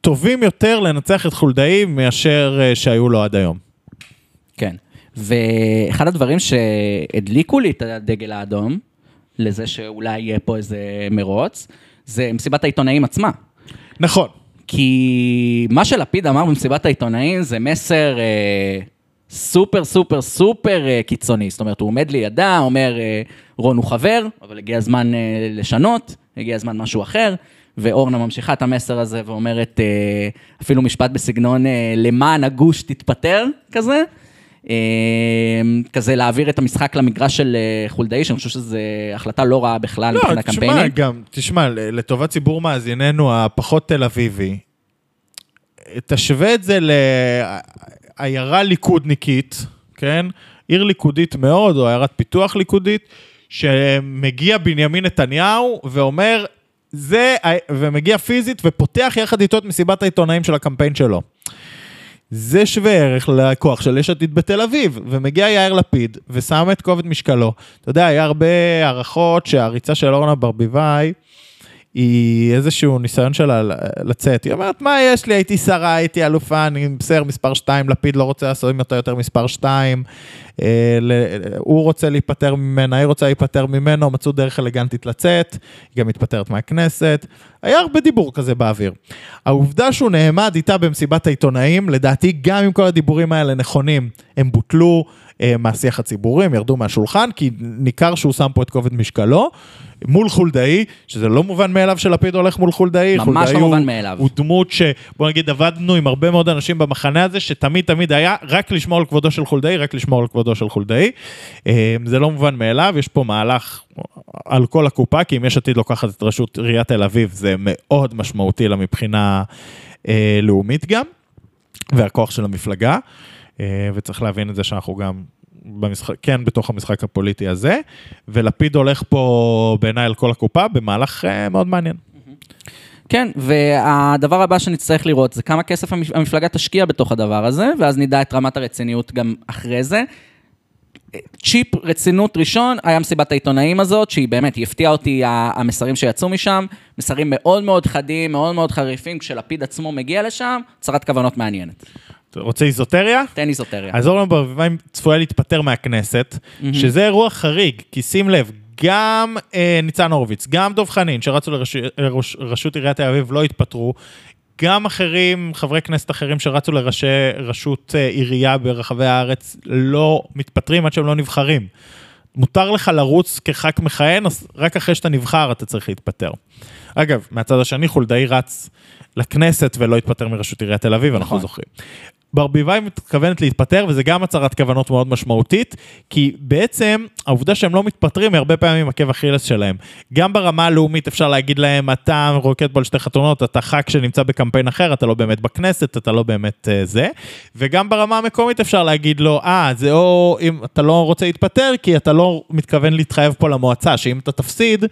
טובים יותר לנצח את חולדאי מאשר אה, שהיו לו עד היום. כן. ואחד הדברים שהדליקו לי את הדגל האדום, לזה שאולי יהיה פה איזה מרוץ, זה מסיבת העיתונאים עצמה. נכון. כי מה שלפיד אמר במסיבת העיתונאים זה מסר אה, סופר סופר סופר אה, קיצוני. זאת אומרת, הוא עומד לידה, אומר, אה, רון הוא חבר, אבל הגיע הזמן אה, לשנות, הגיע הזמן משהו אחר, ואורנה ממשיכה את המסר הזה ואומרת אה, אפילו משפט בסגנון אה, למען הגוש תתפטר, כזה. אה, כזה להעביר את המשחק למגרש של אה, חולדאי, שאני חושב שזו החלטה לא רעה בכלל לא, מבחינת תשמע, קמפיינים. גם, תשמע, לטובת ציבור מאזיננו הפחות תל אביבי, תשווה את זה לעיירה ליכודניקית, כן? עיר ליכודית מאוד, או עיירת פיתוח ליכודית, שמגיע בנימין נתניהו ואומר, זה, ומגיע פיזית ופותח יחד איתו את מסיבת העיתונאים של הקמפיין שלו. זה שווה ערך לכוח של יש עתיד בתל אביב, ומגיע יאיר לפיד ושם את כובד משקלו. אתה יודע, היה הרבה הערכות שהריצה של אורנה ברביבאי היא איזשהו ניסיון שלה לצאת. היא אומרת, מה יש לי, הייתי שרה, הייתי אלופה, אני בסדר מספר 2, לפיד לא רוצה לעשות אותה יותר מספר 2, הוא רוצה להיפטר ממנה, היא רוצה להיפטר ממנו, מצאו דרך אלגנטית לצאת, היא גם מתפטרת מהכנסת. היה הרבה דיבור כזה באוויר. העובדה שהוא נעמד איתה במסיבת העיתונאים, לדעתי גם אם כל הדיבורים האלה נכונים, הם בוטלו אה, מהשיח הציבורי, הם ירדו מהשולחן, כי ניכר שהוא שם פה את כובד משקלו, מול חולדאי, שזה לא מובן מאליו שלפיד הולך מול חולדאי. ממש חולדאי לא הוא- מובן מאליו. הוא דמות שבוא נגיד עבדנו עם הרבה מאוד אנשים במחנה הזה, שתמיד תמיד היה רק לשמור על כבודו של חולדאי, רק לשמור על כבודו של חולדאי. אה, זה לא מובן מאליו, יש פה מהלך על כל הקופה, כי אם יש עתיד לוקחת את ראשות עיריית תל אביב, זה מאוד משמעותי לה מבחינה אה, לאומית גם, והכוח של המפלגה, אה, וצריך להבין את זה שאנחנו גם במשחק, כן בתוך המשחק הפוליטי הזה, ולפיד הולך פה בעיניי על כל הקופה במהלך אה, מאוד מעניין. כן, והדבר הבא שנצטרך לראות זה כמה כסף המפ- המפלגה תשקיע בתוך הדבר הזה, ואז נדע את רמת הרציניות גם אחרי זה. צ'יפ רצינות ראשון היה מסיבת העיתונאים הזאת, שהיא באמת, היא הפתיעה אותי, המסרים שיצאו משם, מסרים מאוד מאוד חדים, מאוד מאוד חריפים, כשלפיד עצמו מגיע לשם, הצהרת כוונות מעניינת. רוצה איזוטריה? תן איזוטריה. אז אורנה ברביבאי צפויה להתפטר מהכנסת, שזה אירוע חריג, כי שים לב, גם אה, ניצן הורוביץ, גם דב חנין, שרצו לראשות עיריית תל אביב, לא התפטרו. גם אחרים, חברי כנסת אחרים שרצו לראשי ראשות אה, עירייה ברחבי הארץ, לא מתפטרים עד שהם לא נבחרים. מותר לך לרוץ כח"כ מכהן, אז רק אחרי שאתה נבחר אתה צריך להתפטר. אגב, מהצד השני חולדאי רץ לכנסת ולא התפטר מראשות עיריית תל אביב, אנחנו נכון. זוכרים. ברביבאי מתכוונת להתפטר, וזה גם הצהרת כוונות מאוד משמעותית, כי בעצם העובדה שהם לא מתפטרים היא הרבה פעמים עקב אכילס שלהם. גם ברמה הלאומית אפשר להגיד להם, אתה רוקד פה על שתי חתונות, אתה ח"כ שנמצא בקמפיין אחר, אתה לא באמת בכנסת, אתה לא באמת uh, זה. וגם ברמה המקומית אפשר להגיד לו, אה, זה או אם אתה לא רוצה להתפטר, כי אתה לא מתכוון להתחייב פה למועצה, שאם אתה תפסיד,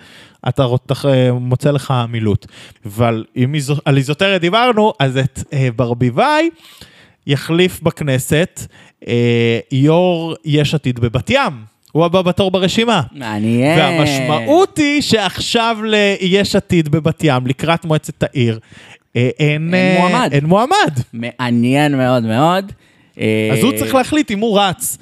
אתה אה, מוצא לך מילוט. אבל אם על איזוטריה דיברנו, אז את אה, ברביבאי יחליף בכנסת אה, יו"ר יש עתיד בבת ים. הוא הבא בתור ברשימה. מעניין. והמשמעות היא שעכשיו ליש עתיד בבת ים, לקראת מועצת העיר, אה, אין, אין אה, מועמד. אין מועמד. מעניין מאוד מאוד. אז הוא אה, צריך להחליט אם הוא רץ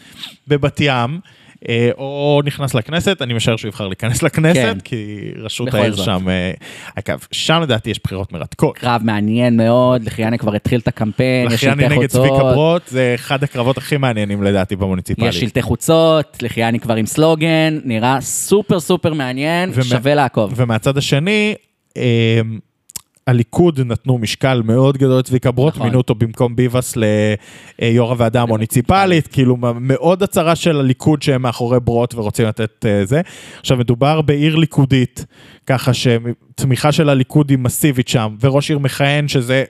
בבת ים. אה, או נכנס לכנסת, אני משער שהוא יבחר להיכנס לכנסת, כן. כי ראשות בכל העיר זאת. שם, אה, אגב, שם לדעתי יש בחירות מרתקות. קרב מעניין מאוד, לחיאני כבר התחיל את הקמפיין, יש שלטי נגד צביקה חוצות, ברוט, זה אחד הקרבות הכי מעניינים לדעתי במוניציפלית. יש שלטי חוצות, לחיאני כבר עם סלוגן, נראה סופר סופר מעניין, ומה- שווה לעקוב. ומהצד השני, אה, הליכוד נתנו משקל מאוד גדול לצביקה ברוט, נכון. מינו אותו במקום ביבס ליו"ר הוועדה המוניציפלית, כאילו מאוד הצהרה של הליכוד שהם מאחורי ברוט ורוצים לתת אה, זה. עכשיו מדובר בעיר ליכודית, ככה שתמיכה של הליכוד היא מסיבית שם, וראש עיר מכהן שזה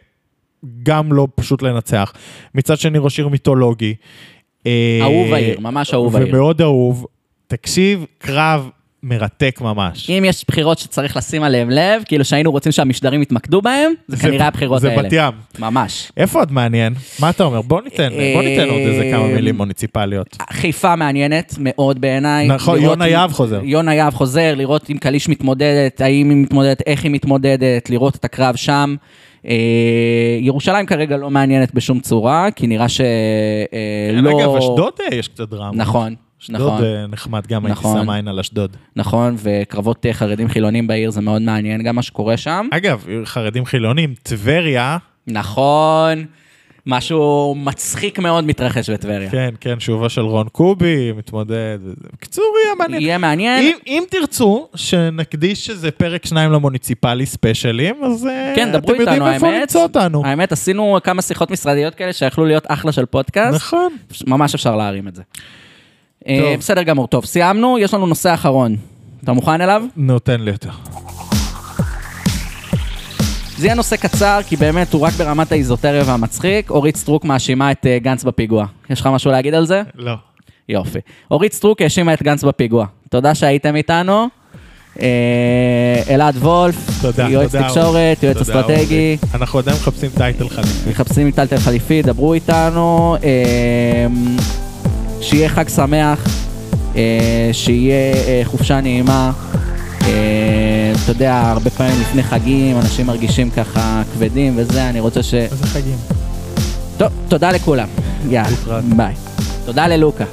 גם לא פשוט לנצח. מצד שני ראש עיר מיתולוגי. אה, אהוב העיר, ממש אהוב העיר. ומאוד אהוב. תקשיב, קרב מרתק ממש. אם יש בחירות שצריך לשים עליהן לב, כאילו שהיינו רוצים שהמשדרים יתמקדו בהן, זה כנראה הבחירות זה האלה. בת ים. ממש. איפה עוד מעניין? מה אתה אומר? בוא ניתן, בוא ניתן עוד איזה כמה אה, מילים מוניציפליות. חיפה מעניינת מאוד בעיניי. נכון, יונה יהב חוזר. יונה יהב חוזר, לראות אם קליש מתמודדת, האם היא מתמודדת, איך היא מתמודדת, לראות את הקרב שם. אה, ירושלים כרגע לא מעניינת בשום צורה, כי נראה שלא... לא... אגב, אשדוד אה, יש קצת דרמה. נכון, אשדוד נכון. אה, נחמד, גם הייתי נכון. שם עין על אשדוד. נכון, וקרבות אה, חרדים חילונים בעיר זה מאוד מעניין, גם מה שקורה שם. אגב, חרדים חילונים, טבריה, נכון, משהו מצחיק מאוד מתרחש בטבריה. כן, כן, שובו של רון קובי, מתמודד. בקיצור, יהיה מעניין. יהיה מעניין. אם, אם תרצו שנקדיש איזה פרק שניים למוניציפלי ספיישלים, אז אה, כן, דברו אתם יודעים איפה. למצוא אותנו. האמת, עשינו כמה שיחות משרדיות כאלה שיכלו להיות אחלה של פודקאסט. נכון. ממש אפשר להרים את זה. אה. בסדר גמור, טוב, סיימנו, יש לנו נושא אחרון. אתה מוכן אליו? נותן לי יותר. זה יהיה נושא קצר, כי באמת הוא רק ברמת האיזוטריה והמצחיק. אורית סטרוק מאשימה את אה, גנץ בפיגוע. יש לך משהו להגיד על זה? לא. יופי. אורית סטרוק האשימה את גנץ בפיגוע. תודה שהייתם איתנו. אה, אלעד וולף, תודה, יועץ תודה, תקשורת, יועץ תודה, אסטרטגי. אורי. אנחנו עדיין מחפשים טייטל חליפי. מחפשים טלטל חליפי, דברו איתנו. שיהיה חג שמח, אה, שיהיה אה, חופשה נעימה. אה, אתה יודע, הרבה פעמים לפני חגים אנשים מרגישים ככה כבדים וזה, אני רוצה ש... איזה חגים. טוב, תודה לכולם. יאללה. ביי. תודה ללוקה.